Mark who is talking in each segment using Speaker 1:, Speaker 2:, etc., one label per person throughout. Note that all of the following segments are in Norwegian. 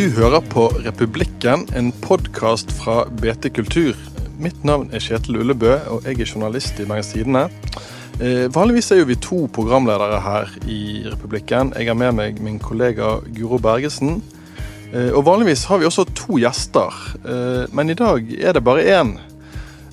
Speaker 1: Du hører på Republikken, en podkast fra BT Kultur. Mitt navn er Kjetil Ullebø, og jeg er journalist i Magasinene. Eh, vanligvis er jo vi to programledere her i Republikken. Jeg har med meg min kollega Guro Bergesen. Eh, og vanligvis har vi også to gjester, eh, men i dag er det bare én.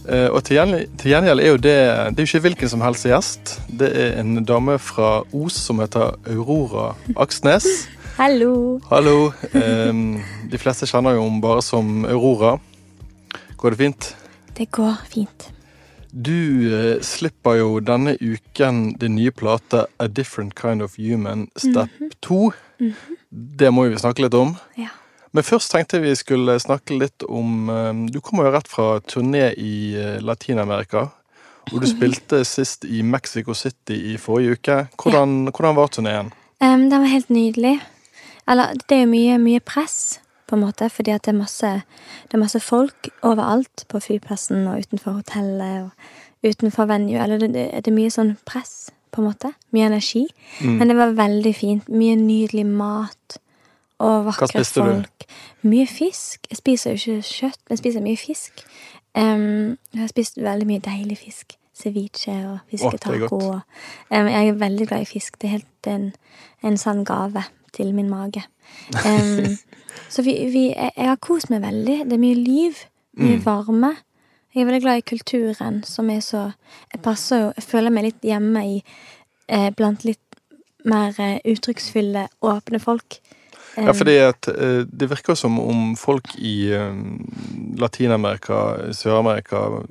Speaker 1: Eh, og til gjengjeld er jo det Det er jo ikke hvilken som helst gjest. Det er en dame fra Os som heter Aurora Aksnes.
Speaker 2: Hallo.
Speaker 1: Hallo. Um, de fleste kjenner jo henne bare som Aurora. Går det fint?
Speaker 2: Det går fint.
Speaker 1: Du uh, slipper jo denne uken din nye plate A Different Kind of Human Step 2.
Speaker 2: Mm -hmm.
Speaker 1: Det må vi snakke litt om.
Speaker 2: Ja.
Speaker 1: Men først tenkte vi skulle snakke litt om um, Du kommer jo rett fra turné i uh, Latin-Amerika. Og du spilte sist i Mexico City i forrige uke. Hvordan, ja. hvordan var turneen?
Speaker 2: Um, den var helt nydelig. Eller det er jo mye, mye press, på en måte, fordi at det er masse, det er masse folk overalt. På flyplassen og utenfor hotellet og utenfor venue. Eller det, det er mye sånn press, på en måte. Mye energi. Mm. Men det var veldig fint. Mye nydelig mat. Og vakre folk. Du? Mye fisk. Jeg spiser jo ikke kjøtt, men jeg spiser mye fisk. Um, jeg har spist veldig mye deilig fisk. Ceviche og fisketaco.
Speaker 1: Oh,
Speaker 2: um, jeg er veldig glad i fisk. Det er helt en, en sann gave til min mage. Um, så vi, vi, jeg, har kost meg veldig. Det er mye liv. Mye mm. varme. Jeg er veldig glad i kulturen, som er så Jeg passer jo Jeg føler meg litt hjemme i eh, blant litt mer eh, uttrykksfulle, åpne folk.
Speaker 1: Ja, fordi at eh, det virker som om folk i Latin-Amerika, Sør-Amerika,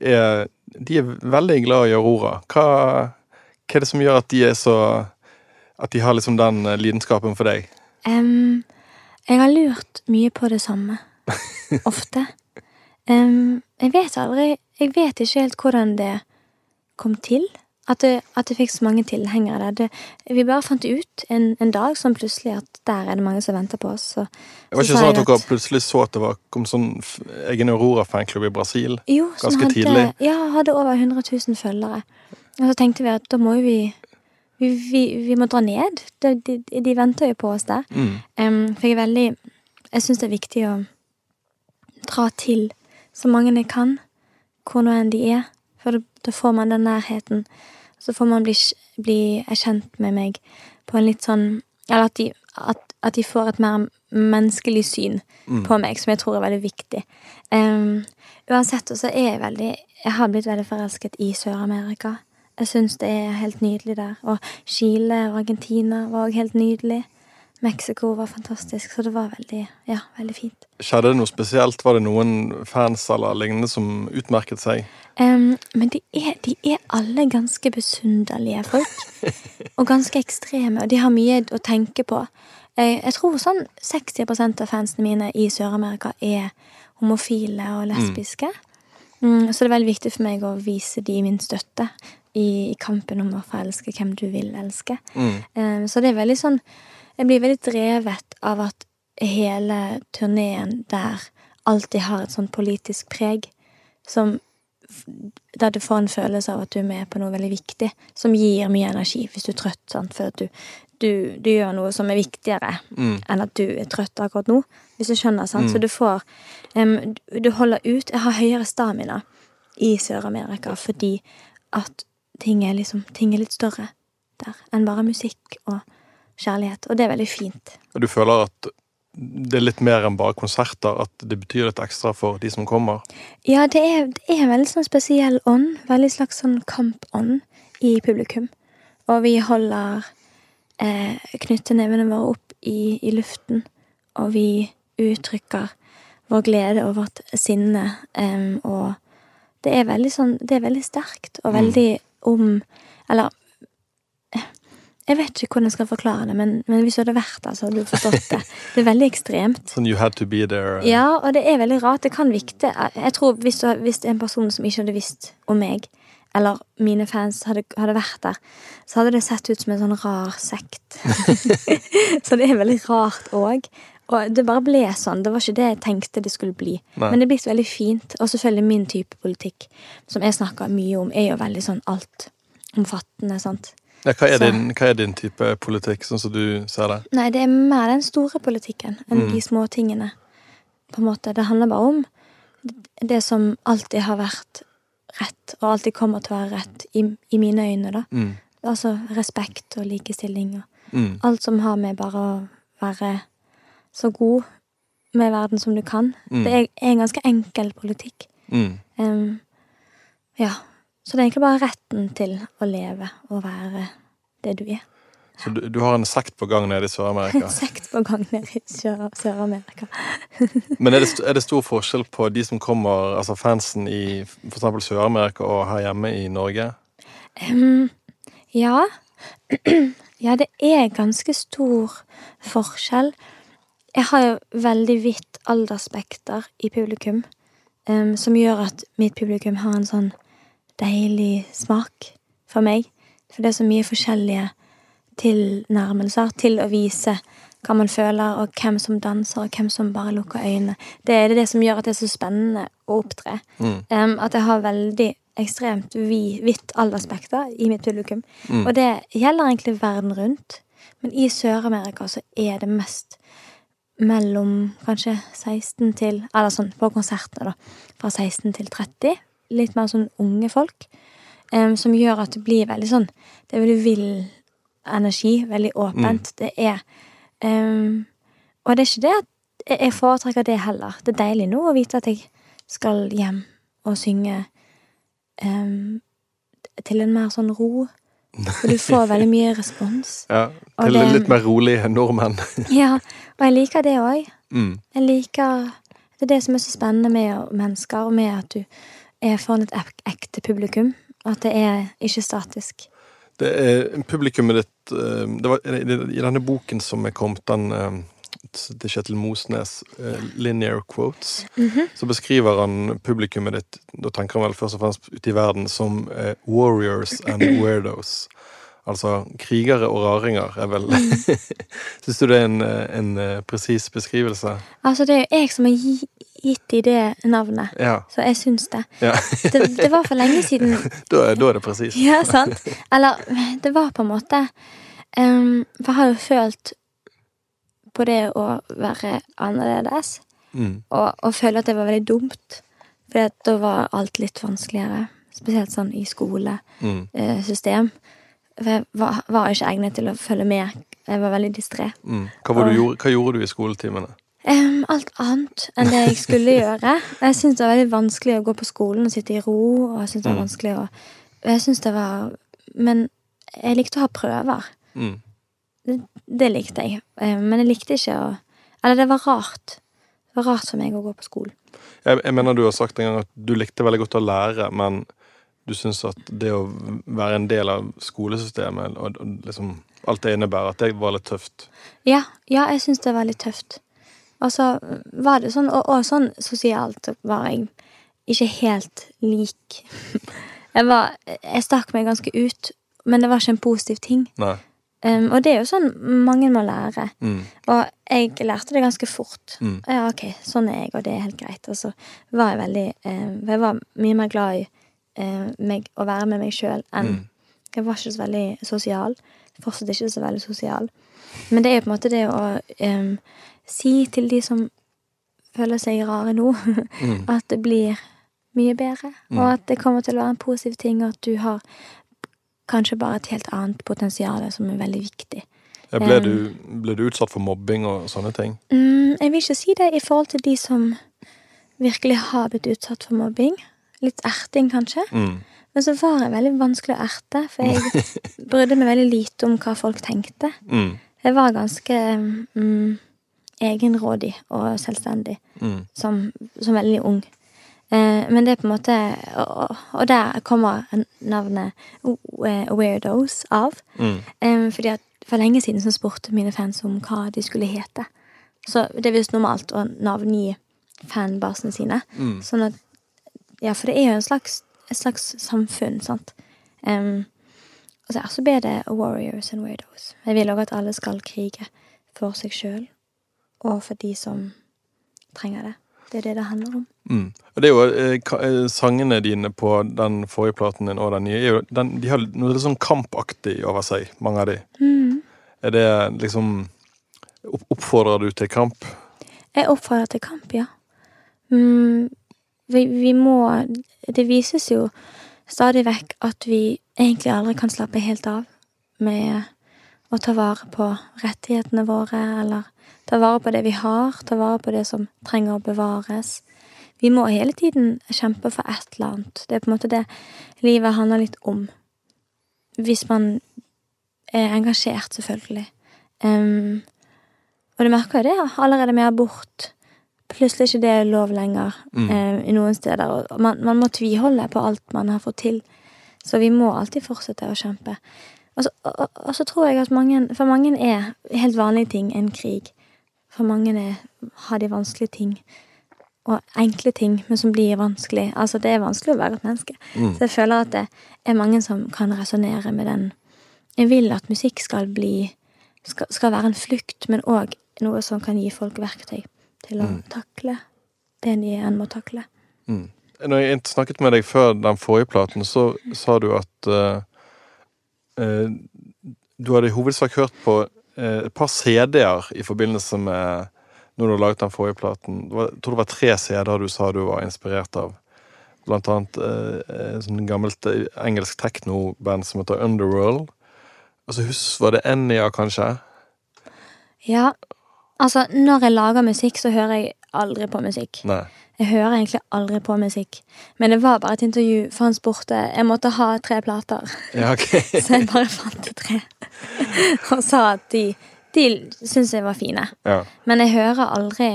Speaker 1: er De er veldig glad i Aurora. Hva, hva er det som gjør at de er så At de har liksom den lidenskapen for deg?
Speaker 2: Um, jeg har lurt mye på det samme. Ofte. Um, jeg vet aldri Jeg vet ikke helt hvordan det kom til. At det, at det fikk så mange tilhengere. Det, vi bare fant ut en, en, dag sånn plutselig at der er det mange som venter på oss. Så,
Speaker 1: det var ikke sånn at, at dere plutselig så at det var, kom sånn egen Aurora-fanklubb i Brasil?
Speaker 2: Jo,
Speaker 1: ganske
Speaker 2: hadde,
Speaker 1: tidlig?
Speaker 2: Ja, hadde over 100 000 følgere. Og så tenkte vi at da må vi vi, vi, vi må dra ned. De, de, de, venter jo på oss der.
Speaker 1: Mm.
Speaker 2: Um, for jeg er veldig Jeg syns det er viktig å dra til så mange jeg kan, hvor nå enn de er. For da får man den nærheten. Så får man bli, bli kjent med meg på en litt sånn Eller at de, at, at de får et mer menneskelig syn
Speaker 1: mm.
Speaker 2: på meg, som jeg tror er veldig viktig. Um, uansett så er jeg veldig Jeg har blitt veldig forelsket i Sør-Amerika. Jeg syns det er helt nydelig der. Og Chile og Argentina var òg helt nydelig. Mexico var fantastisk, så det var veldig, ja, veldig fint.
Speaker 1: Skjedde det noe spesielt? Var det noen fans eller lignende som utmerket seg?
Speaker 2: Um, men de er, de er, alle ganske besunderlige folk. og ganske ekstreme, og de har mye å tenke på. Jeg, jeg tror sånn 60% av fansene mine i Sør-Amerika er homofile og lesbiske. Mm. Mm, så det er veldig viktig for meg å vise de min støtte i, i kampen om å få elske hvem du vil elske.
Speaker 1: Mm.
Speaker 2: Um, så det er veldig sånn jeg blir veldig drevet av at hele turneen der alltid har et sånn politisk preg, som Der du får en følelse av at du er med på noe veldig viktig, som gir mye energi hvis du er trøtt, sant, for at du, du, du gjør noe som er viktigere
Speaker 1: mm.
Speaker 2: enn at du er trøtt akkurat nå, hvis du skjønner, sant.
Speaker 1: Mm.
Speaker 2: Så du får um, Du holder ut Jeg har høyere stamina i Sør-Amerika fordi at ting er liksom Ting er litt større der enn bare musikk og kjærlighet, og det er veldig fint.
Speaker 1: Og du føler at det er litt mer enn bare konserter, at det betyr litt ekstra for de som kommer?
Speaker 2: Ja, det er, det er en veldig sånn spesiell ånd, veldig slags sånn kampånd i publikum. Og vi holder eh, knytter nevene våre opp i, i, luften, og vi uttrykker vår glede og vårt sinne, um, og det er veldig sånn Det er veldig sterkt, og veldig om Eller jeg vet ikke hvordan jeg skal forklare det, men, men hvis du hadde vært der, så hadde du forstått det. Det er veldig ekstremt.
Speaker 1: Sånn you had to be there?
Speaker 2: Ja, og det er veldig rart. Det kan vikte. Jeg tror hvis, du, hvis en person som ikke hadde visst om meg, eller mine fans hadde, hadde, vært der, så hadde det sett ut som en sånn rar sekt. så det er veldig rart òg. Og det bare ble sånn. Det var ikke det jeg tenkte det skulle bli.
Speaker 1: Nei.
Speaker 2: Men det er blitt veldig fint. Og selvfølgelig min type politikk, som jeg snakker mye om, er jo veldig sånn altomfattende, sant.
Speaker 1: Ja, hva, er din, hva er din type politikk, sånn som du ser det?
Speaker 2: Nei, det er mer den store politikken enn
Speaker 1: Mm.
Speaker 2: de små tingene. På en måte. Det handler bare om det som alltid har vært rett, og alltid kommer til å være rett, i, i mine øyne, da.
Speaker 1: Mm.
Speaker 2: Altså respekt og likestilling og
Speaker 1: Mm.
Speaker 2: alt som har med bare å være så god med verden som du kan.
Speaker 1: Mm.
Speaker 2: Det er en ganske enkel politikk.
Speaker 1: Mm.
Speaker 2: Um, ja. Så det er egentlig bare retten til å leve og være det du er.
Speaker 1: Så du, du har en sekt på gang nede i Sør-Amerika.
Speaker 2: En sekt på gang nede i Sør- Sør-Amerika.
Speaker 1: Men er det, er det stor forskjell på de som kommer, altså fansen i eksempel Sør-Amerika og her hjemme i Norge?
Speaker 2: Um, ja. ja, det er ganske stor forskjell. Jeg har jo veldig vidt aldersspekter i publikum, um, som gjør at mitt publikum har en sånn deilig smak for meg. For det er så mye forskjellige tilnærmelser til å vise hva man føler, og hvem som danser, og hvem som bare lukker øynene. Det er det som gjør at det er så spennende å opptre.
Speaker 1: Mm.
Speaker 2: Um, at jeg har veldig ekstremt hvitt vidt aldersspekter i mitt publikum.
Speaker 1: Mm.
Speaker 2: Og det gjelder egentlig verden rundt. Men i Sør-Amerika så er det mest mellom kanskje 16 til Eller sånn på konsertene, da. Fra 16 til 30. Litt mer sånn unge folk. Um, som gjør at det blir veldig sånn Det er veldig vill energi. Veldig åpent. Det er um, Og det er ikke det at jeg foretrekker det heller. Det er deilig nå å vite at jeg skal hjem og synge um, til en mer sånn ro. For du får veldig mye respons.
Speaker 1: Ja,
Speaker 2: Og
Speaker 1: til
Speaker 2: det-
Speaker 1: litt mer rolige nordmenn.
Speaker 2: Ja, og jeg liker det òg.
Speaker 1: Mm.
Speaker 2: Jeg liker Det er det som er så spennende med mennesker, og med at du er foran et ekte publikum. At det er ikke statisk.
Speaker 1: Det er publikummet ditt eh, det var, I denne boken som er kommet, den eh, til Kjetil Mosnes, uh, 'Linear Quotes',
Speaker 2: Mhm.
Speaker 1: så beskriver han publikummet ditt Da tenker han vel først og fremst ute i verden som uh, 'warriors and weirdos'. Altså krigere og raringer er vel Syns du det er en, eh, en presis beskrivelse?
Speaker 2: Altså, det er jo jeg som har gitt de det navnet,
Speaker 1: Ja.
Speaker 2: så jeg syns det.
Speaker 1: ja.
Speaker 2: det. Det var for lenge siden
Speaker 1: da, da er det presist.
Speaker 2: Ja, sant? Eller det var på en måte um, For jeg har jo følt på det å være annerledes,
Speaker 1: Mm.
Speaker 2: og, og føle at det var veldig dumt. For da var alt litt vanskeligere. Spesielt sånn i
Speaker 1: Mm.
Speaker 2: skolesystem. For jeg var, var ikke egnet til å følge med. Jeg var veldig distré.
Speaker 1: Mm. Hva, hva gjorde du i skoletimene?
Speaker 2: Um, alt annet enn det jeg skulle gjøre. Jeg syntes det var veldig vanskelig å gå på skolen og sitte i ro. Og jeg syntes det var
Speaker 1: Mm.
Speaker 2: vanskelig å Jeg synes det var Men jeg likte å ha prøver.
Speaker 1: Mm.
Speaker 2: Det, likte jeg. Eh, Men jeg likte ikke å Eller det var rart. Det var rart for meg å gå på skolen.
Speaker 1: Jeg, jeg mener du har sagt en gang at du likte veldig godt å lære, men du syns at det å være en del av skolesystemet og, og liksom alt det innebærer, at det var litt tøft.
Speaker 2: Ja, ja jeg syns det var litt tøft. Og så var det sånn, og, og sånn sosialt var jeg ikke helt lik. Jeg var Jeg stakk meg ganske ut, men det var ikke en positiv ting.
Speaker 1: Nei.
Speaker 2: Um, og det er jo sånn mange må lære.
Speaker 1: Mm.
Speaker 2: Og jeg lærte det ganske fort.
Speaker 1: Mm.
Speaker 2: Ja, ok, sånn er jeg, og det er helt greit. Og så var jeg veldig um, Jeg var mye mer glad i eh, meg, å være med meg sjøl enn
Speaker 1: Mm.
Speaker 2: Jeg var ikke så veldig sosial. Fortsatt ikke så veldig sosial. Men det er jo på en måte det å um, si til de som føler seg rare nå,
Speaker 1: Mm.
Speaker 2: at det blir mye bedre,
Speaker 1: Mm.
Speaker 2: og at det kommer til å være en positiv ting, og at du har kanskje bare et helt annet potensial som er veldig viktig.
Speaker 1: Ble, du, ble du utsatt for mobbing og sånne ting?
Speaker 2: Mm, jeg vil ikke si det i forhold til de som virkelig har blitt utsatt for mobbing. Litt erting, kanskje.
Speaker 1: Mm.
Speaker 2: Men så var jeg veldig vanskelig å erte, for jeg brydde meg veldig lite om hva folk tenkte.
Speaker 1: Mm.
Speaker 2: Jeg var ganske mm, egenrådig og selvstendig
Speaker 1: Mm.
Speaker 2: som, som veldig ung. Eh, men det er på en måte Og, og der kommer navnet Weirdos av.
Speaker 1: Mm.
Speaker 2: Eh, fordi at for lenge siden så spurte mine fans om hva de skulle hete. Så det er visst normalt å navngi fanbasene sine.
Speaker 1: Mm.
Speaker 2: Sånn at Ja, for det er jo en slags, et slags samfunn, sant. Um, og så, så blir det warriors and weirdos. Jeg vil òg at alle skal krige for seg sjøl, og for de som trenger det. Det er det det handler om.
Speaker 1: Mm. Og det er jo eh, eh, Sangene dine på den forrige platen din og den nye, jo, den, de har noe litt sånn kampaktig over seg, mange av de.
Speaker 2: Mm.
Speaker 1: Er det liksom Oppfordrer du til kamp?
Speaker 2: Jeg oppfordrer til kamp, ja. Mm, vi, vi må Det vises jo stadig vekk at vi egentlig aldri kan slappe helt av med å ta vare på rettighetene våre, eller ta vare på det vi har, ta vare på det som trenger å bevares. Vi må hele tiden kjempe for et eller annet. Det er på en måte det livet handler litt om. Hvis man er engasjert, selvfølgelig. Um, og du merker jo det allerede med abort. Plutselig er ikke det lov lenger
Speaker 1: Mm.
Speaker 2: um, i noen steder. Og man, man må tviholde på alt man har fått til. Så vi må alltid fortsette å kjempe. Og så, og- og så tror jeg at mange, for mange er helt vanlige ting en krig. For mange er, har de vanskelige ting. Og enkle ting, men som blir vanskelig. Altså, det er vanskelig å være et menneske.
Speaker 1: Mm.
Speaker 2: Så jeg føler at det er mange som kan resonnere med den. Jeg vil at musikk skal bli skal, skal være en flukt, men òg noe som kan gi folk verktøy til å
Speaker 1: Mm.
Speaker 2: takle det de enn må takle.
Speaker 1: Mm. Når jeg snakket med deg før den forrige platen, så sa du at uh, uh, du hadde i hovedsak hørt på et par CD-er i forbindelse med når du har laget den forrige platen. Jeg tror det var tre CD-er du sa du var inspirert av. Blant annet eh, et sånn gammelt eh, engelsk teknoband som heter Underworld. Altså, husk, Var det Ennia, kanskje?
Speaker 2: Ja, altså, når jeg lager musikk, så hører jeg aldri på musikk.
Speaker 1: Nei.
Speaker 2: Jeg hører egentlig aldri på musikk. Men det var bare et intervju, for han spurte Jeg måtte ha tre plater.
Speaker 1: Ja, okay.
Speaker 2: Så jeg bare fant tre. Og sa at de, de syntes jeg var fine.
Speaker 1: Ja.
Speaker 2: Men jeg hører aldri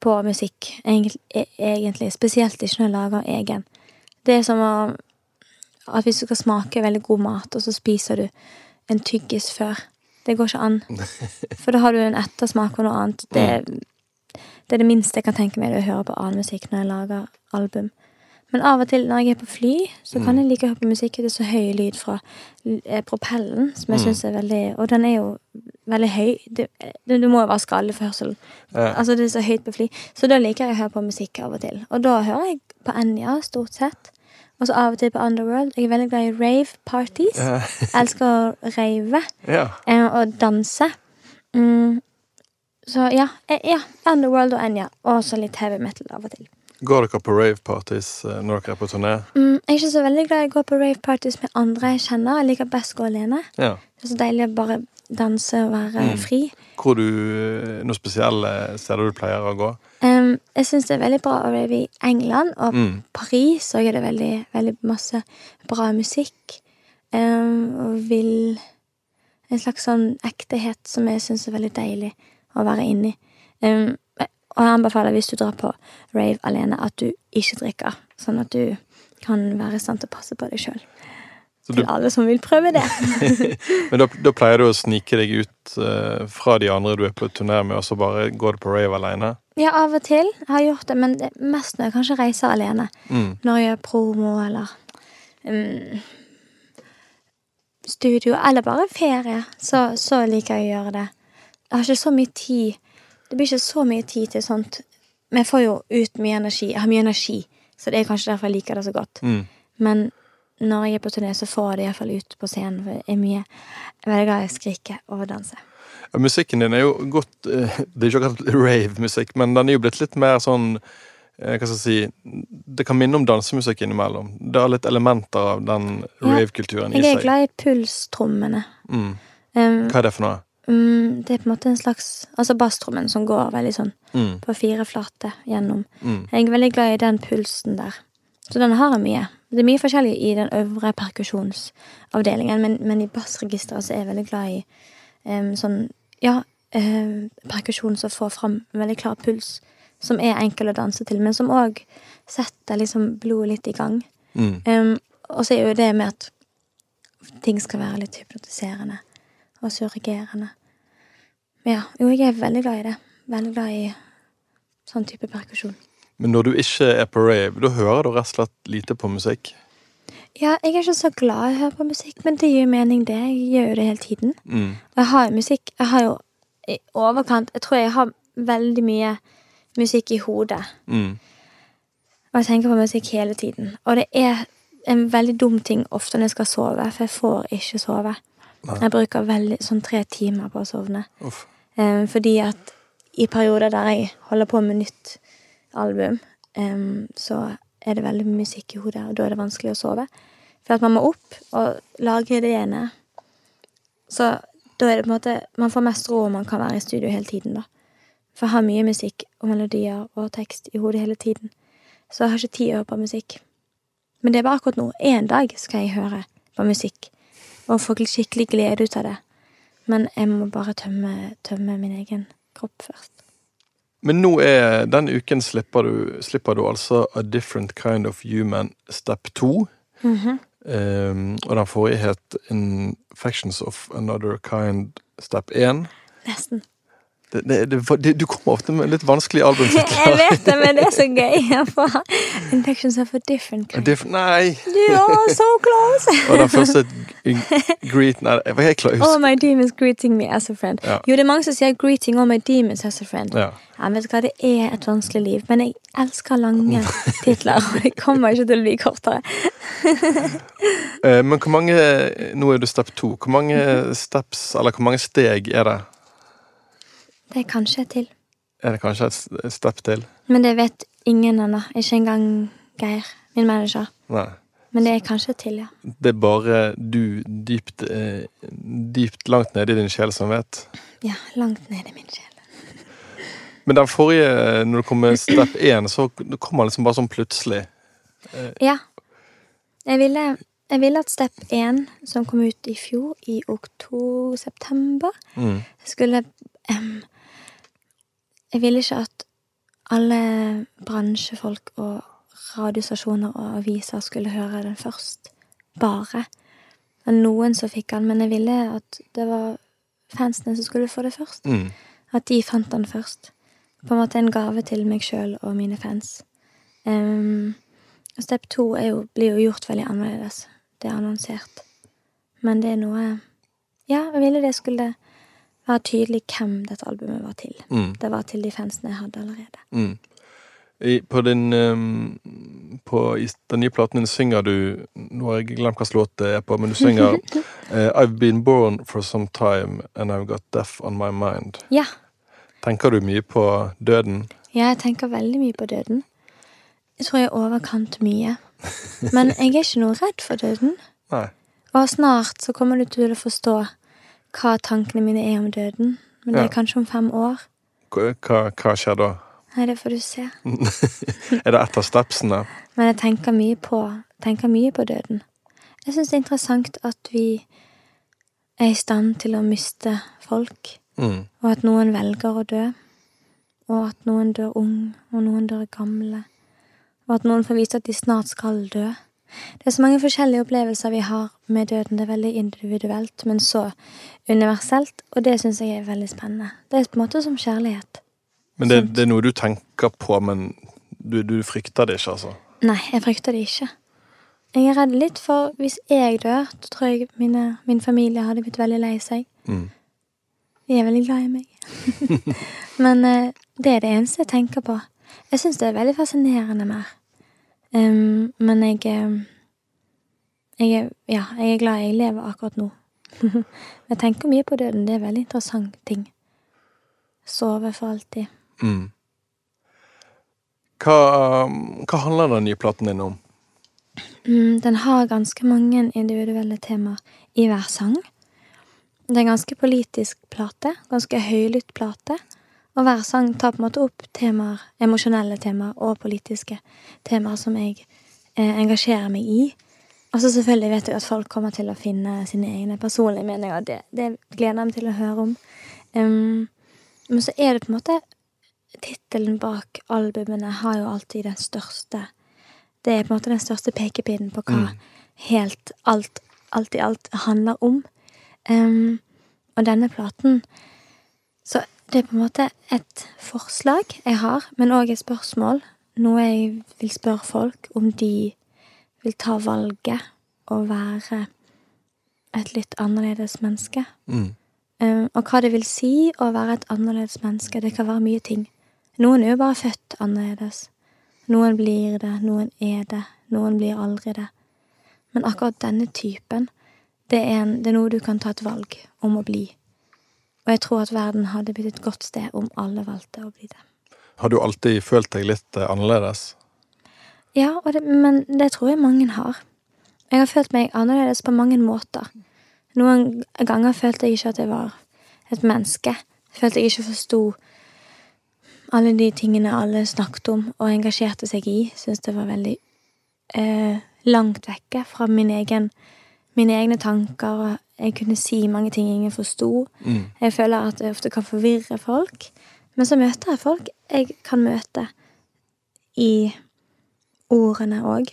Speaker 2: på musikk, e- egentlig. Spesielt ikke når jeg lager egen. Det er som å At hvis du skal smake veldig god mat, og så spiser du en tyggis før. Det går ikke an. For da har du en ettersmak og noe annet. Det, det er det minste jeg kan tenke meg, å høre på annen musikk når jeg lager album. Men av og til når jeg er på fly, så kan jeg like å høre på musikk. Det er så høy lyd fra eh, propellen, som jeg
Speaker 1: Mm.
Speaker 2: syns er veldig Og den er jo veldig høy. Du, du, du må jo være skallet for hørselen.
Speaker 1: Ja.
Speaker 2: Altså, det er så høyt på fly. Så da liker jeg å høre på musikk av og til. Og da hører jeg på Enja, stort sett. Og så av og til på Underworld. Jeg er veldig glad i rave parties. Jeg elsker å rave
Speaker 1: ja.
Speaker 2: eh, og danse. Mm. Så ja, eh, ja. Underworld og Enya. Og så litt heavy metal av og til.
Speaker 1: Går dere på rave-parties eh, når dere er på turné?
Speaker 2: Mm, jeg er ikke så veldig glad i å gå på rave parties med andre jeg kjenner. Jeg liker best å gå alene.
Speaker 1: Ja.
Speaker 2: Det er så deilig å bare danse og være
Speaker 1: Mm.
Speaker 2: fri.
Speaker 1: Hvor du noe Noen spesielle steder du pleier å gå?
Speaker 2: Um, jeg syns det er veldig bra å rave i England og
Speaker 1: Mm.
Speaker 2: Paris. Så er det veldig, veldig masse bra musikk. Um, og vil En slags sånn ektehet som jeg syns er veldig deilig å være inni. Um, og jeg anbefaler hvis du drar på rave alene, at du ikke drikker. Sånn at du kan være i stand til å passe på deg sjøl.
Speaker 1: Så du,
Speaker 2: Til alle som vil prøve det.
Speaker 1: men da, da pleier du å snike deg ut uh, fra de andre du er på turné med, og så bare går du på rave alene?
Speaker 2: Ja, av og til. Jeg har gjort det, men det er mest når jeg kanskje reiser alene.
Speaker 1: Mm.
Speaker 2: Når jeg gjør promo eller um, studio, eller bare ferie, så, så liker jeg å gjøre det. Jeg har ikke så mye tid. Det blir ikke så mye tid til sånt. Men jeg får jo ut mye energi. Jeg har mye energi, så det er kanskje derfor jeg liker det så godt.
Speaker 1: Mm.
Speaker 2: Men når jeg er på turné, så får jeg det iallfall ut på scenen. For jeg er mye veldig glad i å skrike og danse.
Speaker 1: Ja, musikken din er jo godt eh, Det er ikke akkurat rave-musikk, men den er jo blitt litt mer sånn eh, Hva skal jeg si Det kan minne om dansemusikk innimellom. Det har litt elementer av den
Speaker 2: Ja.
Speaker 1: rave-kulturen i
Speaker 2: Jeg er glad i pulstrommene.
Speaker 1: Mm. Hva er det for noe?
Speaker 2: mm, det er på en måte en slags Altså basstrommen som går veldig sånn
Speaker 1: Mm.
Speaker 2: på fire flate gjennom.
Speaker 1: Mm.
Speaker 2: Jeg er veldig glad i den pulsen der. Så den har jeg mye. Det er mye forskjellig i den øvre perkusjonsavdelingen, men, men i bassregisteret så er jeg veldig glad i um, sånn Ja, eh, perkusjon som får fram en veldig klar puls, som er enkel å danse til, men som òg setter liksom blodet litt i gang.
Speaker 1: Mm.
Speaker 2: Um, og så er jo det med at ting skal være litt hypnotiserende og surregerende. Men ja, jo, jeg er veldig glad i det. Veldig glad i sånn type perkusjon.
Speaker 1: Men når du ikke er på rave, da hører du rett og slett lite på musikk?
Speaker 2: Ja, jeg er ikke så glad i å høre på musikk, men det gir mening, det. Jeg gjør jo det hele tiden.
Speaker 1: Mm.
Speaker 2: Og jeg har jo musikk Jeg har jo i overkant Jeg tror jeg har veldig mye musikk i hodet.
Speaker 1: Mm.
Speaker 2: Og jeg tenker på musikk hele tiden. Og det er en veldig dum ting ofte når jeg skal sove, for jeg får ikke sove. Jeg bruker veldig, sånn tre timer på å sovne. Eh, fordi at i perioder der jeg holder på med nytt album, um, så er det veldig mye musikk i hodet, og da er det vanskelig å sove. For at man må opp og lage ideene. Så da er det på en måte Man får mest ro om man kan være i studio hele tiden, da. For jeg har mye musikk og melodier og tekst i hodet hele tiden. Så jeg har ikke tid å høre på musikk. Men det er bare akkurat nå. En dag skal jeg høre på musikk og få skikkelig glede ut av det. Men jeg må bare tømme, tømme min egen kropp først.
Speaker 1: Men nå er denne uken slipper du, slipper du altså A Different Kind of Human Step 2. um, og den forrige het Infections of Another Kind Step 1.
Speaker 2: Nesten.
Speaker 1: Det, det, det, du kommer ofte med litt vanskelige
Speaker 2: Jeg vet det, men det er så gøy infections are for different.
Speaker 1: Diff- Nei!
Speaker 2: Du er so close!
Speaker 1: Og den første g- Greet Nei, jeg var helt
Speaker 2: All my demons greeting me as a friend.
Speaker 1: Ja.
Speaker 2: Jo, det er mange som sier 'greeting all my demons as a friend'.
Speaker 1: Ja.
Speaker 2: Ja, vet hva, Det er et vanskelig liv, men jeg elsker lange titler, og det kommer ikke til å bli kortere.
Speaker 1: Eh, Men hvor mange Nå er du step 2. Hvor mange steps, eller hvor mange steg er det?
Speaker 2: Det er kanskje et til.
Speaker 1: Er det kanskje et step til?
Speaker 2: Men det vet ingen ennå. Ikke engang Geir, min manager.
Speaker 1: Nei.
Speaker 2: Men det er kanskje et til, ja.
Speaker 1: Det er bare du dypt, eh, dypt langt nede i din sjel som vet.
Speaker 2: Ja, langt ned i min sjel.
Speaker 1: Men den forrige, når det kom med step 1, så kom han liksom bare sånn plutselig.
Speaker 2: Ja. Jeg ville, jeg ville at Step 1, som kom ut i fjor, i oktober-september,
Speaker 1: Mm.
Speaker 2: skulle em, Jeg ville ikke at alle bransjefolk og radiostasjoner og aviser skulle høre den først. Bare. Det var noen som fikk den, men jeg ville at det var fansene som skulle få det først.
Speaker 1: Mm.
Speaker 2: At de fant den først. På en måte en gave til meg sjøl og mine fans. Um, og step to er jo, blir jo gjort veldig annerledes. Det er annonsert. Men det er noe Ja, jeg ville det skulle være tydelig hvem dette albumet var til.
Speaker 1: Mm.
Speaker 2: Det var til de fansene jeg hadde allerede.
Speaker 1: Mm. I, på din um, På i den nye platen din synger du Nå har jeg glemt hvilken låt det er på, men du synger uh, I've been born for some time and I've got death on my mind.
Speaker 2: Ja.
Speaker 1: Tenker du mye på døden?
Speaker 2: Ja, jeg tenker veldig mye på døden. Jeg tror jeg er overkant mye. Men jeg er ikke noe redd for døden.
Speaker 1: Nei.
Speaker 2: Og snart så kommer du til å forstå hva tankene mine er om døden. Men det er kanskje om fem år.
Speaker 1: Hva, hva- skjer da?
Speaker 2: Nei, det får du se.
Speaker 1: Er det etter stepsen stepsene?
Speaker 2: Men jeg tenker mye på, tenker mye på døden. Jeg syns det er interessant at vi er i stand til å miste folk,
Speaker 1: Mm.
Speaker 2: og at noen velger å dø. Og at noen dør ung, og noen dør gamle. Og at noen får vite at de snart skal dø. Det er så mange forskjellige opplevelser vi har med døden. Det er veldig individuelt, men så universelt, og det syns jeg er veldig spennende. Det er på en måte som kjærlighet.
Speaker 1: Men det, det er noe du tenker på, men du, du frykter det ikke, altså?
Speaker 2: Nei, jeg frykter det ikke. Jeg er redd litt for hvis jeg dør, så tror jeg mine, min familie hadde blitt veldig lei seg.
Speaker 1: Mm.
Speaker 2: De er veldig glad i meg. Men eh, det er det eneste jeg tenker på. Jeg syns det er veldig fascinerende mer. Em, men jeg jeg er, ja, jeg er glad jeg lever akkurat nå. jeg tenker mye på døden. Det er veldig interessant ting. Sove for alltid.
Speaker 1: Mm. Hva, hva handler den nye platen din om?
Speaker 2: Mm, den har ganske mange individuelle temaer i hver sang. Det er en ganske politisk plate, ganske høylytt plate. Og hver sang tar på en måte opp temaer, emosjonelle temaer og politiske temaer som jeg eh, engasjerer meg i. Og så selvfølgelig vet jeg at folk kommer til å finne sine egne personlige meninger, det, det gleder jeg meg til å høre om. Um, men så er det på en måte Tittelen bak albumene har jo alltid den største Det er på en måte den største pekepinnen på hva helt alt, alt i alt handler om. Um, og denne platen Så det er på en måte et forslag jeg har, men òg et spørsmål. Noe jeg vil spørre folk om de vil ta valget å være et litt annerledes menneske.
Speaker 1: Mm.
Speaker 2: Um, og hva det vil si å være et annerledes menneske. Det kan være mye ting. Noen er jo bare født annerledes. Noen blir det, noen er det, noen blir aldri det. Men akkurat denne typen, det er, en, det er noe du kan ta et valg om å bli. Og jeg tror at verden hadde blitt et godt sted om alle valgte å bli det.
Speaker 1: Har du alltid følt deg litt eh, annerledes?
Speaker 2: Ja, det, men det tror jeg mange har. Jeg har følt meg annerledes på mange måter. Noen ganger følte jeg ikke at jeg var et menneske. Følte jeg ikke forsto alle de tingene alle snakket om og engasjerte seg i. Syntes det var veldig eh, langt vekke fra min egen, mine egne tanker. Jeg kunne si mange ting ingen forsto.
Speaker 1: Mm.
Speaker 2: Jeg føler at jeg ofte kan forvirre folk. Men så møter jeg folk jeg kan møte i ordene òg.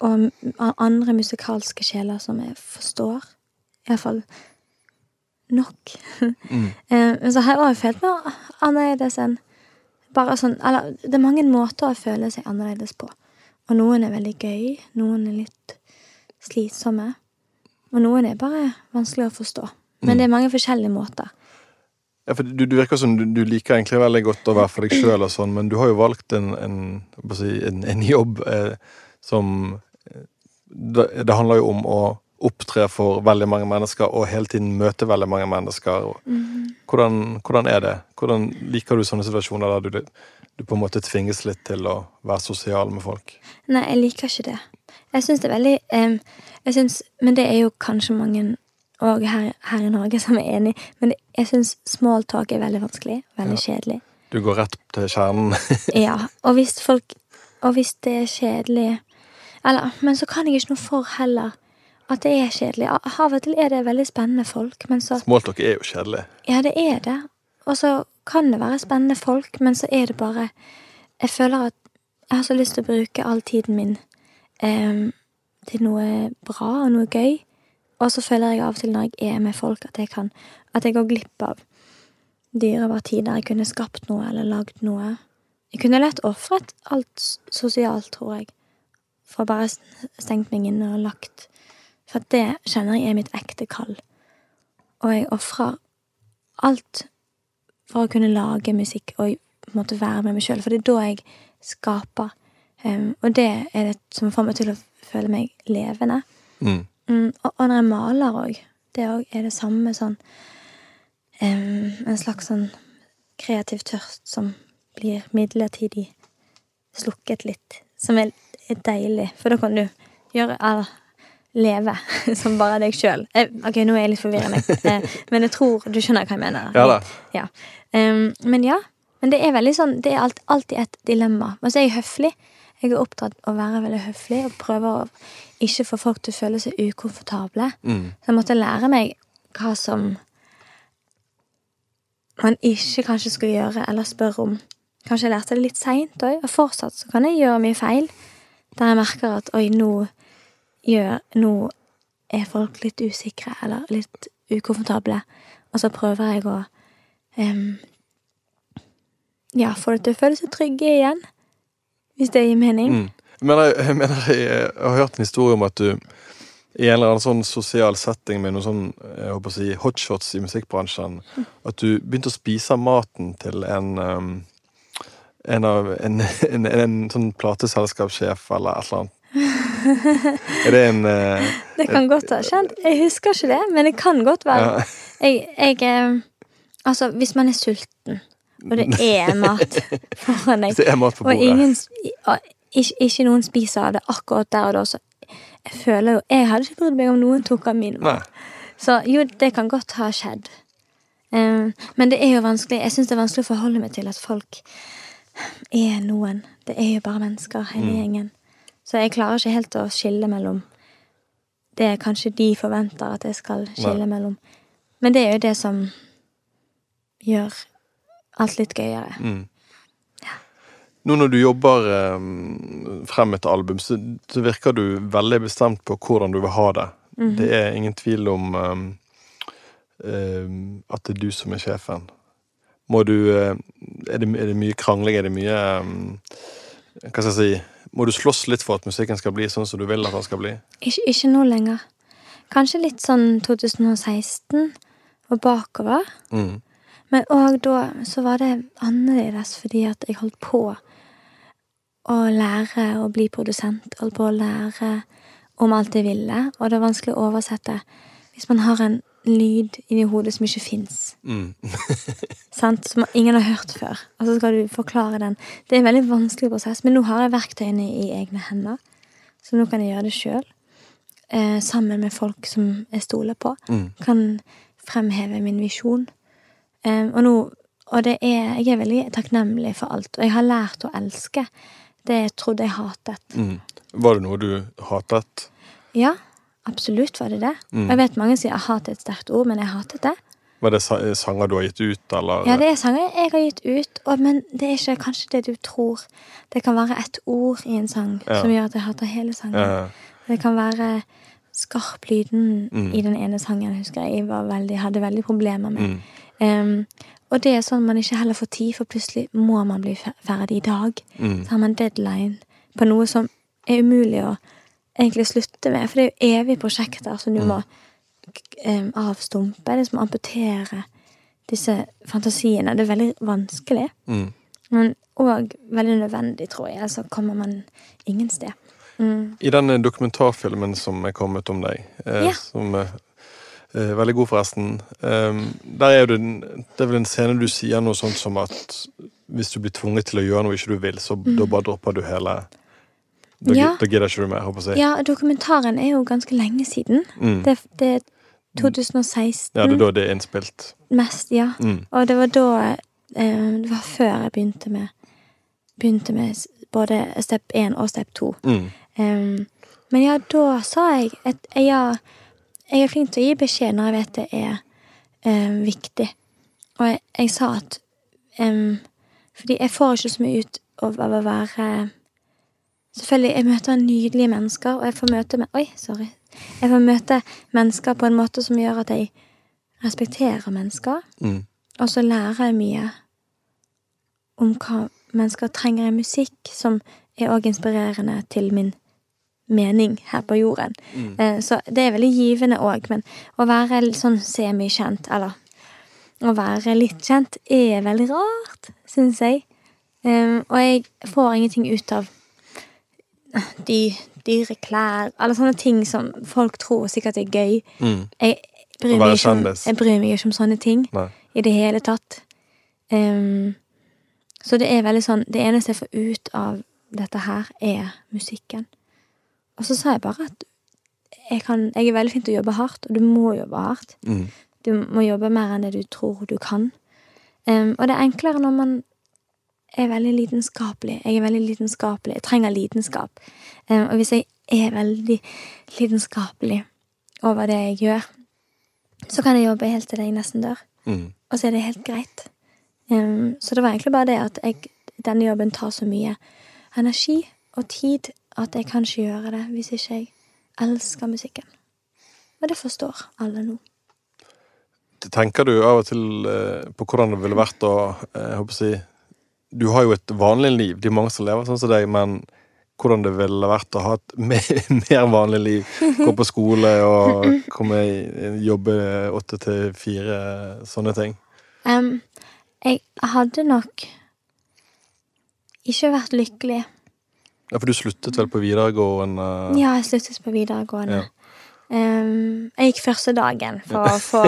Speaker 2: Og andre musikalske sjeler som jeg forstår. Iallfall nok.
Speaker 1: Mm.
Speaker 2: Eh, Men så har jeg òg følt meg annerledes enn bare sånn Eller det er mange måter å føle seg annerledes på. Og noen er veldig gøy, noen er litt slitsomme. Og noen er bare vanskelig å forstå. Men
Speaker 1: Mm.
Speaker 2: det er mange forskjellige måter.
Speaker 1: Ja, for du, du virker som du, du liker egentlig veldig godt å være for deg sjøl, sånn, men du har jo valgt en, en, en, en jobb eh, som eh, det, det handler jo om å opptre for veldig mange mennesker og hele tiden møte veldig mange mennesker. Og Hvordan, hvordan er det? Hvordan liker du sånne situasjoner der du, du på en måte tvinges litt til å være sosial med folk?
Speaker 2: Nei, jeg liker ikke det. Jeg syns det er veldig em, jeg synes, Men det er jo kanskje mange òg her, her i Norge som er enig, men jeg syns small talk er veldig vanskelig. Veldig kjedelig.
Speaker 1: Du går rett til kjernen.
Speaker 2: Ja, og hvis folk Og hvis det er kjedelig Eller, men så kan jeg ikke noe for heller at det er kjedelig. Av og til er det veldig spennende folk, men så
Speaker 1: Smalltalk er jo kjedelig.
Speaker 2: Ja, det er det. Og så kan det være spennende folk, men så er det bare Jeg føler at jeg har så lyst til å bruke all tiden min em, til noe bra og noe gøy. Og så føler jeg av og til når jeg er med folk, at jeg kan At jeg går glipp av dyrebar tid der jeg kunne skapt noe eller lagd noe. Jeg kunne lett ofret alt sosialt, tror jeg, for bare stengt meg inne og lagt For det kjenner jeg er mitt ekte kall. Og jeg ofrer alt for å kunne lage musikk og måtte være med meg sjøl, for det er da jeg skaper. Em, og det er det som får meg til å føle meg levende.
Speaker 1: Mm.
Speaker 2: Mm, og, og når jeg maler òg, det òg er det samme sånn um, En slags sånn kreativ tørst som blir midlertidig slukket litt. Som er, er deilig, for da kan du gjøre eller leve som bare deg sjøl. Ok, nå er jeg litt forvirrende, eh, men jeg tror du skjønner hva jeg mener.
Speaker 1: Ja da.
Speaker 2: Ja. Um, men ja. Men det er veldig sånn Det er alt, alltid et dilemma. Altså så er jeg høflig. Jeg er opptatt av å være veldig høflig og prøver å ikke få folk til å føle seg ukomfortable.
Speaker 1: Mm.
Speaker 2: Så jeg måtte lære meg hva som man ikke kanskje skulle gjøre eller spørre om. Kanskje jeg lærte det litt seint òg, og fortsatt så kan jeg gjøre mye feil. Der jeg merker at oi, nå gjør Nå er folk litt usikre eller litt ukomfortable. Og så prøver jeg å um, Ja, få det til å føle seg trygge igjen. Hvis det gir mening.
Speaker 1: Mm. Men jeg, jeg mener jeg, har hørt en historie om at du i en eller annen sånn sosial setting med noen sånn jeg håper å si, hotshots i musikkbransjen, at du begynte å spise maten til en um, en av en, en, en, sånn plateselskapssjef eller et eller annet. Er det en uh,
Speaker 2: Det kan godt ha skjedd. Jeg husker ikke det, men det kan godt være.
Speaker 1: ja,
Speaker 2: Jeg, jeg eh, Altså, hvis man er sulten, og det er mat foran deg,
Speaker 1: det er mat på
Speaker 2: og ingen, ikke, ikke noen spiser av det akkurat der og da, så jeg føler jo Jeg hadde ikke brydd meg om noen tok av min
Speaker 1: Nei.
Speaker 2: mat. Så jo, det kan godt ha skjedd. Um, men det er jo vanskelig Jeg syns det er vanskelig å forholde meg til at folk er noen. Det er jo bare mennesker, hele
Speaker 1: Mm.
Speaker 2: gjengen. Så jeg klarer ikke helt å skille mellom det kanskje de forventer at jeg skal skille mellom. Men det er jo det som gjør alt litt gøyere.
Speaker 1: Mm. Nå når du jobber eh, frem et album, så, så virker du veldig bestemt på hvordan du vil ha det.
Speaker 2: Mhm.
Speaker 1: Det er ingen tvil om eh, at det er du som er sjefen. Må du eh, er, det, er det mye krangling? Er det mye um, Hva skal jeg si Må du slåss litt for at musikken skal bli sånn som du vil at den skal bli?
Speaker 2: Ikke, ikke nå lenger. Kanskje litt sånn 2016 og bakover.
Speaker 1: Mm.
Speaker 2: Men òg da så var det annerledes fordi at jeg holdt på å lære å bli produsent. Holdt på å lære om alt jeg ville, og det er vanskelig å oversette hvis man har en lyd inni hodet som ikke fins.
Speaker 1: Mm.
Speaker 2: Som ingen har hørt før. Og så skal du forklare den. Det er en veldig vanskelig prosess, men nå har jeg verktøyene i egne hender. Så nå kan jeg gjøre det sjøl. Eh, sammen med folk som jeg stoler på.
Speaker 1: Mm.
Speaker 2: Kan fremheve min visjon. Eh, og nå Og det er Jeg er veldig takknemlig for alt. Og jeg har lært å elske det jeg trodde jeg hatet.
Speaker 1: Mm. Var det noe du hatet?
Speaker 2: Ja, absolutt var det det.
Speaker 1: Mm.
Speaker 2: Og jeg vet mange sier hat er et sterkt ord, men jeg hatet det.
Speaker 1: Var det sanger du har gitt ut, eller?
Speaker 2: Ja, det er sanger jeg har gitt ut, og, men det er ikke kanskje det du tror. Det kan være et ord i en sang
Speaker 1: Ja.
Speaker 2: som gjør at jeg hater hele sangen.
Speaker 1: Ja.
Speaker 2: Det kan være skarplyden
Speaker 1: Mm.
Speaker 2: i den ene sangen, husker jeg. Jeg var veldig, hadde veldig problemer med.
Speaker 1: Mm.
Speaker 2: Em, og det er sånn man ikke heller får tid, for plutselig må man bli ferdig i dag.
Speaker 1: Mm.
Speaker 2: Så har man deadline på noe som er umulig å egentlig slutte med. For det er jo evige prosjekter som du
Speaker 1: Mm.
Speaker 2: må um, avstumpe. Det er som å amputere disse fantasiene. Det er veldig vanskelig,
Speaker 1: Mm.
Speaker 2: men òg veldig nødvendig, tror jeg. Så kommer man ingen sted. Mm.
Speaker 1: I den dokumentarfilmen som er kommet om deg, eh,
Speaker 2: Ja.
Speaker 1: som eh, veldig god forresten, eh, der er det, det er vel en scene du sier noe sånt som at hvis du blir tvunget til å gjøre noe ikke du vil, så da bare dropper du hele Da,
Speaker 2: Mm. Ja.
Speaker 1: da gidder ikke du mer, håper jeg.
Speaker 2: Ja, dokumentaren er jo ganske lenge siden.
Speaker 1: Mm.
Speaker 2: Det, det er 2016
Speaker 1: Ja, det er da det er innspilt.
Speaker 2: mest, ja.
Speaker 1: Mm.
Speaker 2: Og det var da eh, Det var før jeg begynte med Begynte med både step 1 og step 2.
Speaker 1: Mm.
Speaker 2: Um, men ja, da sa jeg at ja, jeg er flink til å gi beskjed når jeg vet det er eh, viktig. Og jeg, jeg sa at um, Fordi jeg får ikke så mye ut av, å være Selvfølgelig, jeg møter nydelige mennesker, og jeg får møte med Oi, sorry. Jeg får møte mennesker på en måte som gjør at jeg respekterer mennesker.
Speaker 1: Mm.
Speaker 2: Og så lærer jeg mye om hva mennesker trenger i musikk, som er òg inspirerende til min mening her på jorden.
Speaker 1: Mm.
Speaker 2: Eh, Så det er veldig givende òg, men å være sånn semikjent, eller å være litt kjent, er veldig rart, syns jeg. Og jeg får ingenting ut av de dyre klær, alle sånne ting som folk tror sikkert er gøy.
Speaker 1: Mm.
Speaker 2: Jeg bryr, meg ikke om, jeg bryr meg ikke om sånne ting
Speaker 1: Nei.
Speaker 2: i det hele tatt. Um, så det er veldig sånn Det eneste jeg får ut av dette her, er musikken. Og så sa jeg bare at jeg, kan, jeg er veldig fint til å jobbe hardt, og du må jobbe hardt.
Speaker 1: Mm.
Speaker 2: Du må jobbe mer enn det du tror du kan. Um, og det er enklere når man er veldig lidenskapelig. Jeg er veldig lidenskapelig. Jeg trenger lidenskap. Um, og hvis jeg er veldig lidenskapelig over det jeg gjør, så kan jeg jobbe helt til jeg nesten dør.
Speaker 1: Mm.
Speaker 2: Og så er det helt greit. Um, så det var egentlig bare det at jeg, denne jobben tar så mye energi og tid at jeg kan ikke gjøre det hvis ikke jeg elsker musikken. Og det forstår alle nå.
Speaker 1: Tenker du av og til eh, på hvordan det ville vært å eh, jeg håper å si, Du har jo et vanlig liv, det er mange som lever sånn som deg, men hvordan det ville vært å ha et mer, mer vanlig liv? Gå på skole og komme jobbe åtte til fire, sånne ting.
Speaker 2: Um, jeg hadde nok ikke vært lykkelig.
Speaker 1: Ja, For du sluttet vel på videregående?
Speaker 2: Ja, jeg sluttet på videregående.
Speaker 1: Ja.
Speaker 2: Um, jeg gikk første dagen for å få,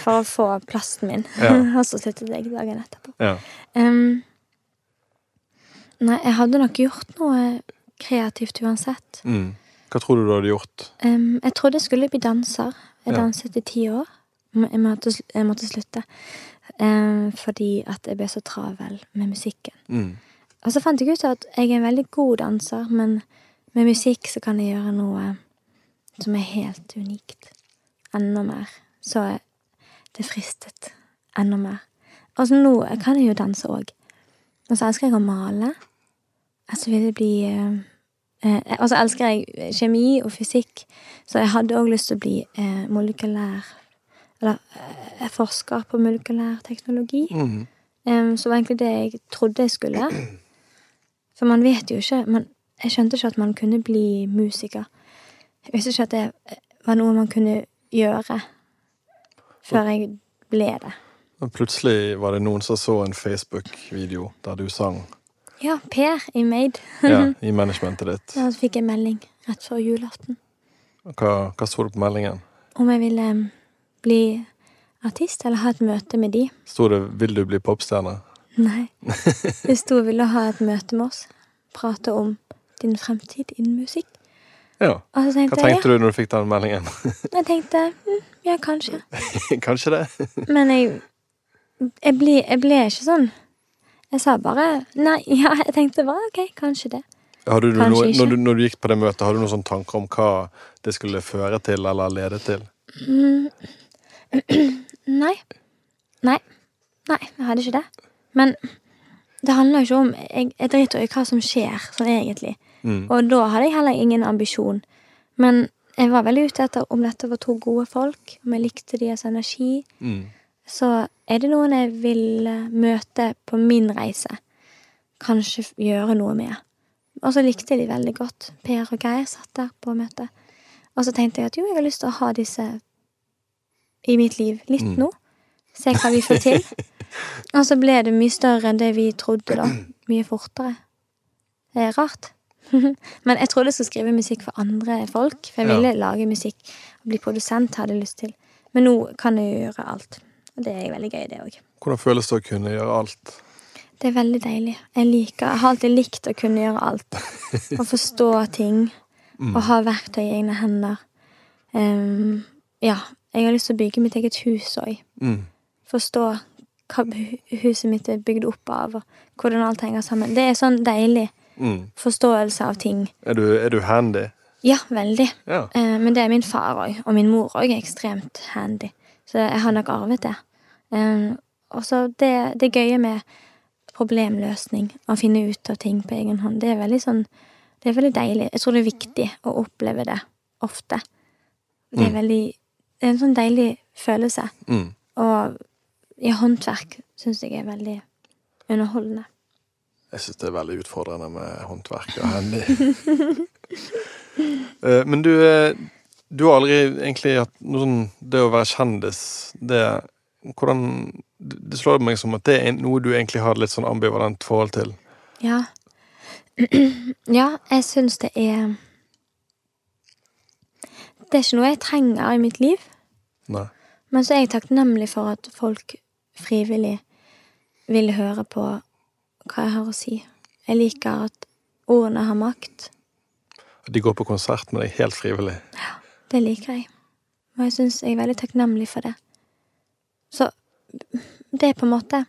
Speaker 2: for å få plassen min,
Speaker 1: Ja.
Speaker 2: og så sluttet jeg dagen etterpå.
Speaker 1: Ja.
Speaker 2: Um, nei, jeg hadde nok gjort noe kreativt uansett.
Speaker 1: Mm. Hva tror du du hadde gjort?
Speaker 2: Um, jeg trodde jeg skulle bli danser. Jeg danset i ti år. Jeg måtte, jeg måtte slutte. Fordi at jeg ble så travel med musikken.
Speaker 1: Mm.
Speaker 2: Og så fant jeg ut at jeg er en veldig god danser, men med musikk så kan jeg gjøre noe som er helt unikt. Enda mer. Så det fristet enda mer. Og så nå kan jeg jo danse òg. Og så elsker jeg å male. Og så vil det bli eh, eh, Og så elsker jeg kjemi og fysikk, så jeg hadde òg lyst til å bli eh, molekylær Eller eh, forsker på molekylær teknologi.
Speaker 1: Mm.
Speaker 2: Em, så var egentlig det jeg trodde jeg skulle. For man vet jo ikke man, Jeg skjønte ikke at man kunne bli musiker. Jeg visste ikke at det var noe man kunne gjøre før jeg ble det.
Speaker 1: Men plutselig var det noen som så en Facebook-video der du sang
Speaker 2: Ja, Per i Made.
Speaker 1: ja, i managementet ditt.
Speaker 2: Ja, så fikk jeg melding rett før julaften
Speaker 1: Hva, hva så du på meldingen?
Speaker 2: om jeg ville bli artist eller ha et møte med de.
Speaker 1: Sto det 'Vil du bli popstjerne'?
Speaker 2: Nei. Hvis sto ville ha et møte med oss'? Prate om din fremtid innen musikk.
Speaker 1: Ja. Hva
Speaker 2: tenkte jeg
Speaker 1: ja. du når du fikk den meldingen?
Speaker 2: Jeg tenkte mm, ja, kanskje.
Speaker 1: Kanskje det?
Speaker 2: Men jeg jeg ble, jeg ble ikke sånn. Jeg sa bare nei. Ja, jeg tenkte bare ok, kanskje det.
Speaker 1: Hadde du
Speaker 2: Kanskje
Speaker 1: noe, når, du, når du gikk på det møtet, hadde du noen sånne tanker om hva det skulle føre til eller lede til?
Speaker 2: Mm. Nei. Nei. Nei, jeg hadde ikke det. Men det handler jo ikke om Jeg, jeg driter i hva som skjer, sånn egentlig.
Speaker 1: Mm.
Speaker 2: Og da hadde jeg heller ingen ambisjon. Men jeg var veldig ute etter om dette var to gode folk, om jeg likte deres energi.
Speaker 1: Mm.
Speaker 2: Så er det noen jeg vil eh, møte på min reise. Kanskje gjøre noe med. Og så likte jeg de veldig godt. Per og Geir satt der på møtet. Og så tenkte jeg at jo, jeg har lyst til å ha disse i mitt liv litt
Speaker 1: Mm.
Speaker 2: nå. Se hva vi får til. og så ble det mye større enn det vi trodde, da. Mye fortere. Det er rart. Men jeg trodde jeg skulle skrive musikk for andre folk. For jeg
Speaker 1: Ja.
Speaker 2: ville lage musikk og bli produsent, hadde jeg lyst til. Men nå kan jeg gjøre alt. Og det er veldig gøy, det òg.
Speaker 1: Hvordan føles det å kunne gjøre alt?
Speaker 2: Det er veldig deilig. Jeg liker, jeg har alltid likt å kunne gjøre alt. Å forstå ting.
Speaker 1: Mm.
Speaker 2: Og ha verktøy i egne hender. Um, ja. Jeg har lyst til å bygge mitt eget hus òg.
Speaker 1: Mm.
Speaker 2: Forstå hva huset mitt er bygd opp av, og hvordan alt henger sammen. Det er sånn deilig
Speaker 1: Mm.
Speaker 2: forståelse av ting.
Speaker 1: Er, du, er du handy?
Speaker 2: Ja, veldig.
Speaker 1: Ja.
Speaker 2: Eh, men det er min far òg, og min mor òg er ekstremt handy. Så jeg har nok arvet det. Eh, og så det, det gøye med problemløsning, å finne ut av ting på egen hånd, det er veldig sånn Det er veldig deilig. Jeg tror det er viktig å oppleve det ofte. Det er
Speaker 1: Mm.
Speaker 2: veldig Det er en sånn deilig følelse.
Speaker 1: Mm.
Speaker 2: Og i håndverk syns jeg er veldig underholdende.
Speaker 1: Jeg syns det er veldig utfordrende med håndverk og handy. Eh, Men du, eh, du har aldri egentlig hatt noe sånn Det å være kjendis, det Hvordan Det slår meg som at det er noe du egentlig har litt sånn ambivalent forhold til.
Speaker 2: Ja. ja, jeg syns det er Det er ikke noe jeg trenger i mitt liv,
Speaker 1: Nei.
Speaker 2: men så er jeg takknemlig for at folk frivillig vil høre på hva jeg har å si. Jeg liker at ordene har makt.
Speaker 1: De går på konsert med deg helt frivillig.
Speaker 2: Ja, Det liker jeg. Og jeg syns jeg er veldig takknemlig for det. Så det er på en måte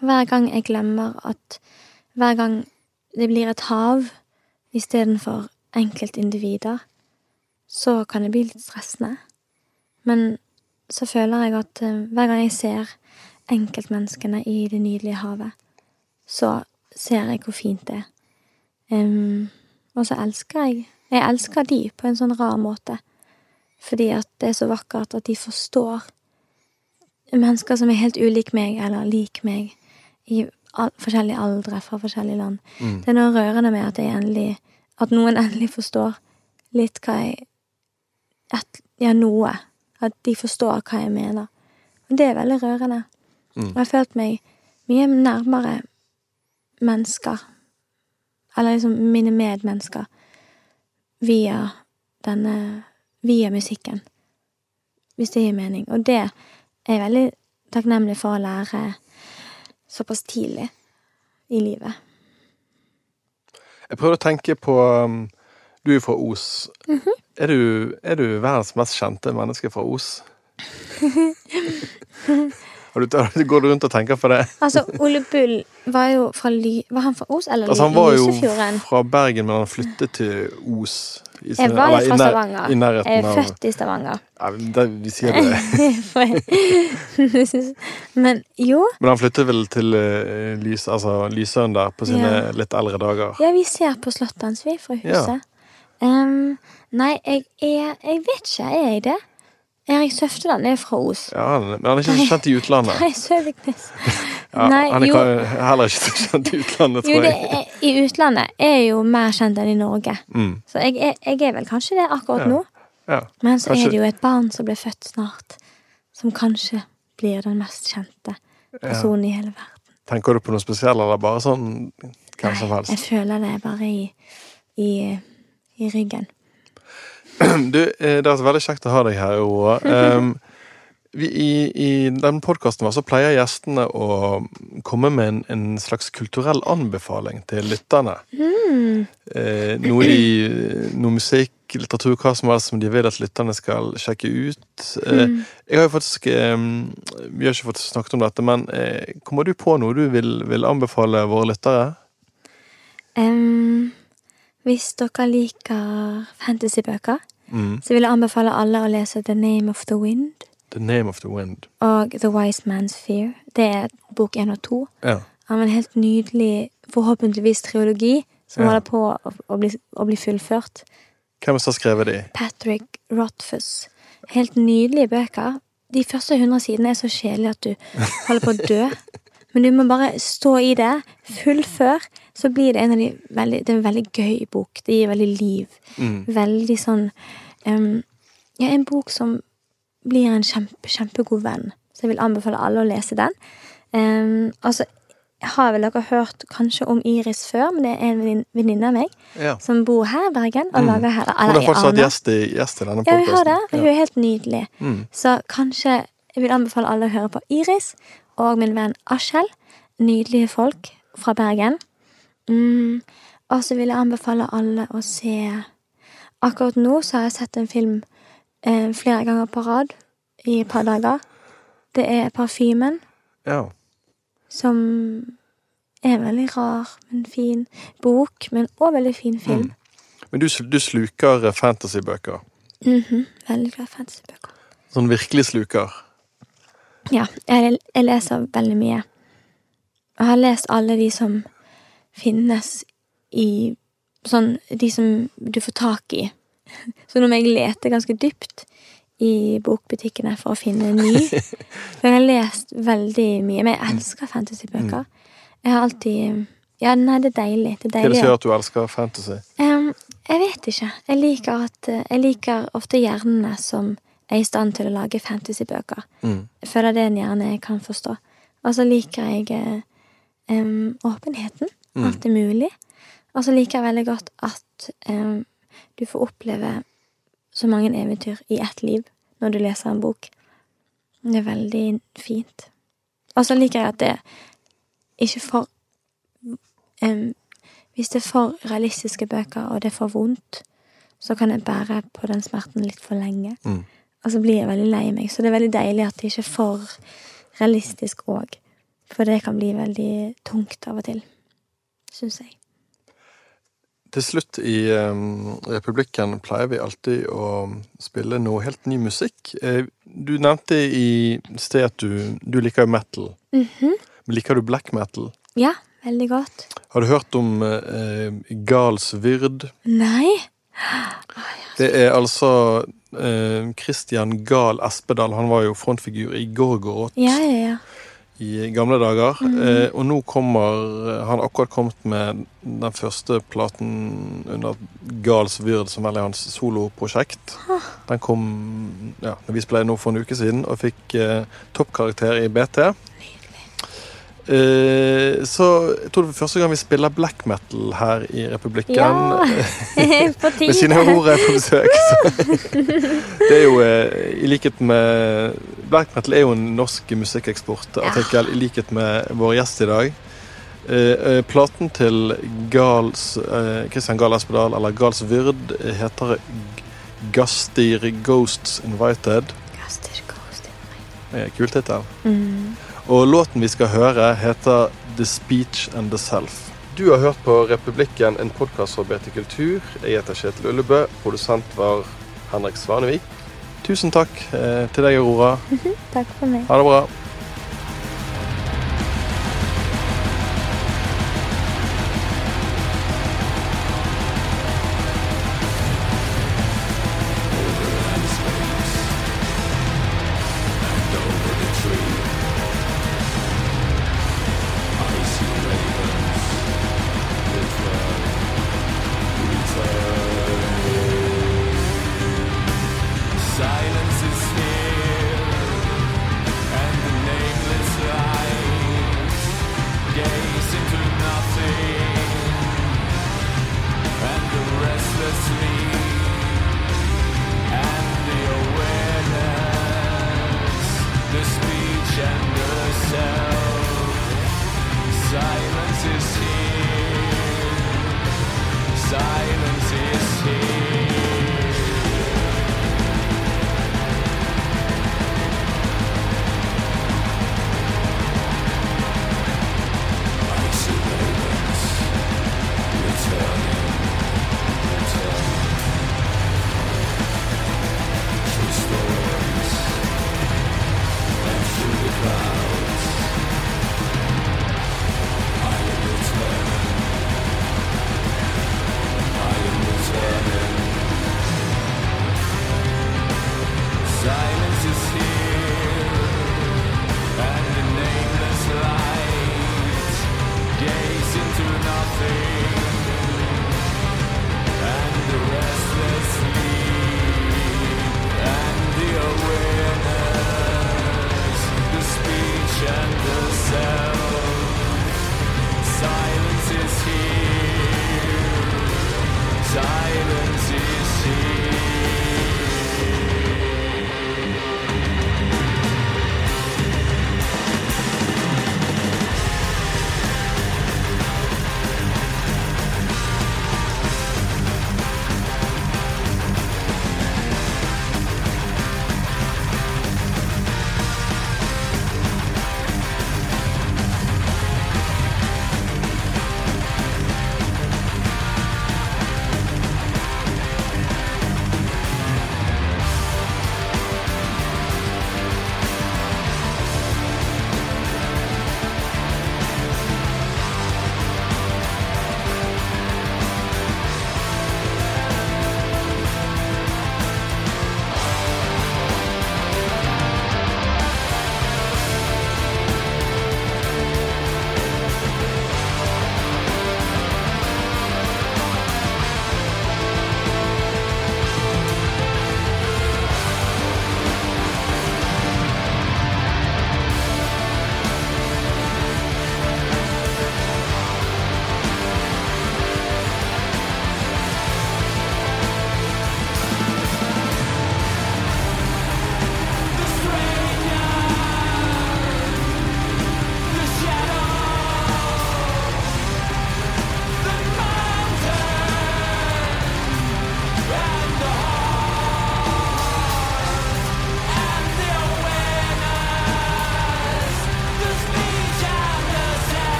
Speaker 2: Hver gang jeg glemmer at Hver gang det blir et hav istedenfor enkeltindivider, så kan det bli litt stressende. Men så føler jeg at eh, hver gang jeg ser enkeltmenneskene i det nydelige havet, så ser jeg hvor fint det er. Um, og så elsker jeg Jeg elsker de på en sånn rar måte. Fordi at det er så vakkert at de forstår mennesker som er helt ulik meg, eller lik meg, i forskjellige aldre fra forskjellige land.
Speaker 1: Mm.
Speaker 2: Det er noe rørende med at, jeg endelig, at noen endelig forstår litt hva jeg at, Ja, noe. At de forstår hva jeg mener. Og det er veldig rørende.
Speaker 1: Mm.
Speaker 2: Jeg har følt meg mye nærmere mennesker. Eller liksom mine medmennesker. Via denne Via musikken. Hvis det gir mening. Og det er jeg veldig takknemlig for å lære såpass tidlig i livet.
Speaker 1: Jeg prøvde å tenke på um, Du er jo fra Os. er, du, er du verdens mest kjente menneske fra Os? Har du, går du rundt og tenker på det?
Speaker 2: Altså, Ole Bull var jo fra Ly... Var han fra Os eller
Speaker 1: Altså, han var jo
Speaker 2: Lysefjorden?
Speaker 1: fra Bergen, men han flyttet til Os. i
Speaker 2: Jeg var jo fra Stavanger.
Speaker 1: I
Speaker 2: Jeg er
Speaker 1: av
Speaker 2: født i Stavanger.
Speaker 1: ja, det, Vi sier det.
Speaker 2: Men jo,
Speaker 1: Men han flyttet vel til uh, Lys, altså, Lysøen der på sine
Speaker 2: Ja.
Speaker 1: litt eldre dager.
Speaker 2: ja, vi ser på slottet hans, vi, fra huset. Em, nei, jeg er Jeg vet ikke, er jeg det? Erik Søfteland er fra Os.
Speaker 1: Ja, men han er ikke så kjent i utlandet.
Speaker 2: Nei, Søviknes.
Speaker 1: Ja,
Speaker 2: Nei,
Speaker 1: han er
Speaker 2: jo.
Speaker 1: heller ikke så kjent i utlandet,
Speaker 2: Jo,
Speaker 1: tror
Speaker 2: det
Speaker 1: jeg.
Speaker 2: er, i utlandet er jeg jo mer kjent enn i Norge.
Speaker 1: Mm,
Speaker 2: Så jeg jeg er vel kanskje det akkurat
Speaker 1: Ja.
Speaker 2: nå.
Speaker 1: ja.
Speaker 2: Men så
Speaker 1: Kanskje-
Speaker 2: er det jo et barn som blir født snart, som kanskje blir den mest kjente. personen i hele verden.
Speaker 1: Tenker du på noe spesielt, eller bare sånn hvem som
Speaker 2: Nei,
Speaker 1: helst?
Speaker 2: jeg føler det bare i, i, i ryggen.
Speaker 1: Du, eh, det har vært veldig kjekt å ha deg her, Aurora. Um, vi, I i denne podkasten vår så pleier gjestene å komme med en, en slags kulturell anbefaling til lytterne.
Speaker 2: Mm.
Speaker 1: Eh, noe, de, noe musikk, litteratur, hva som helst som de vil at lytterne skal sjekke ut. Eh,
Speaker 2: Mm.
Speaker 1: jeg har jo faktisk eh, Vi har ikke fått snakket om dette, men eh, kommer du på noe du vil, vil anbefale våre lyttere?
Speaker 2: Em, hvis dere liker fantasybøker,
Speaker 1: Mm.
Speaker 2: så vil jeg anbefale alle å lese The Name of the Wind
Speaker 1: The Name of the Wind.
Speaker 2: og The Wise Man's Fear. Det er bok én og to
Speaker 1: Ja.
Speaker 2: av en helt nydelig, forhåpentligvis triologi, som
Speaker 1: Ja.
Speaker 2: holder på å, å, bli, å bli fullført.
Speaker 1: Hvem som har skrevet de?
Speaker 2: Patrick Rothfuss. Helt nydelige bøker. De første hundre sidene er så kjedelige at du holder på å dø. Men du må bare stå i det, fullfør, så blir det en av de veldig, Det er en veldig gøy bok. Det gir veldig liv.
Speaker 1: Mm.
Speaker 2: Veldig sånn um, Ja, en bok som blir en kjempe, kjempegod venn. Så jeg vil anbefale alle å lese den. Um, altså, har vel dere hørt kanskje om Iris før, men det er en venninne av meg
Speaker 1: Ja.
Speaker 2: som bor her i Bergen. Og
Speaker 1: Mm.
Speaker 2: lager her,
Speaker 1: Hun har faktisk hatt gjest gjest i denne
Speaker 2: Ja, vi har det. Hun er helt nydelig.
Speaker 1: Mm.
Speaker 2: Så kanskje jeg vil anbefale alle å høre på Iris og min venn Askjell. Nydelige folk fra Bergen. Mm. Og så vil jeg anbefale alle å se Akkurat nå så har jeg sett en film eh, flere ganger på rad i et par dager. Det er Parfymen,
Speaker 1: Ja.
Speaker 2: som er en veldig rar, men fin bok, men òg veldig fin film.
Speaker 1: Men du, du sluker fantasybøker? fantasybøker.
Speaker 2: -hmm. Veldig glad i fantasybøker.
Speaker 1: Sånn virkelig sluker.
Speaker 2: Ja, jeg, jeg leser veldig mye. Jeg har lest alle de som finnes i Sånn de som du får tak i. Så nå må jeg lete ganske dypt i bokbutikkene for å finne en ny. For jeg har lest veldig mye. Men jeg elsker fantasybøker. Jeg har alltid Ja, nei, det er deilig. Det er
Speaker 1: Hva er det
Speaker 2: deilig.
Speaker 1: som gjør at du elsker fantasy?
Speaker 2: Um, jeg vet ikke. Jeg liker, at, eh, jeg liker ofte hjernene som er i stand til å lage fantasybøker.
Speaker 1: Mm.
Speaker 2: Jeg føler det er en hjerne jeg kan forstå. Og så liker jeg um, åpenheten.
Speaker 1: Mm.
Speaker 2: Alt er mulig. Og så liker jeg veldig godt at um, du får oppleve så mange eventyr i ett liv når du leser en bok. Det er veldig fint. Og så liker jeg at det ikke for um, Hvis det er for realistiske bøker, og det er for vondt, så kan jeg bære på den smerten litt for lenge.
Speaker 1: Mm.
Speaker 2: Og så blir jeg veldig lei meg. Så det er veldig deilig at det ikke er for realistisk òg. For det kan bli veldig tungt av og til. Syns jeg.
Speaker 1: Til slutt i Republikken pleier vi alltid å spille noe helt ny musikk. Eh, du nevnte i sted at du, du liker metal.
Speaker 2: Mhm.
Speaker 1: Men Liker du black metal?
Speaker 2: Ja, veldig godt.
Speaker 1: Har du hørt om eh, Gals Vyrd?
Speaker 2: Nei?
Speaker 1: Det er altså eh, Christian Gahl Espedal. Han var jo frontfigur i Gorgorot
Speaker 2: Ja, ja, ja.
Speaker 1: i gamle dager.
Speaker 2: Mm.
Speaker 1: Eh, og nå kommer Han har akkurat kommet med den første platen under Gahls Vyrd, som vel er hans soloprosjekt. Den kom ja, når vi spilte nå for en uke siden, og fikk eh, toppkarakter i BT. Eh, så jeg tror det er første gang vi spiller black metal her i Republikken.
Speaker 2: Ja. På
Speaker 1: Med sine ord er på besøk. Det er jo uh, i likhet med Black metal er jo en norsk musikkeksportartikkel, i likhet med vår gjest i dag. Uh, platen til Gals, Christian Gahl Espedal, eller Gals Vyrd, heter Gastir Ghosts Invited.
Speaker 2: Gaster, Ghosts
Speaker 1: Invited. Kul tittel.
Speaker 2: Mm.
Speaker 1: Og låten vi skal høre, heter The Speech and the Self. Du har hørt på Republikken, en podkast fra BT Kultur. Jeg heter Kjetil Ullebø. Produsent var Henrik Svanevik. Tusen takk eh, til deg, Aurora.
Speaker 2: Takk for meg.
Speaker 1: Ha det bra.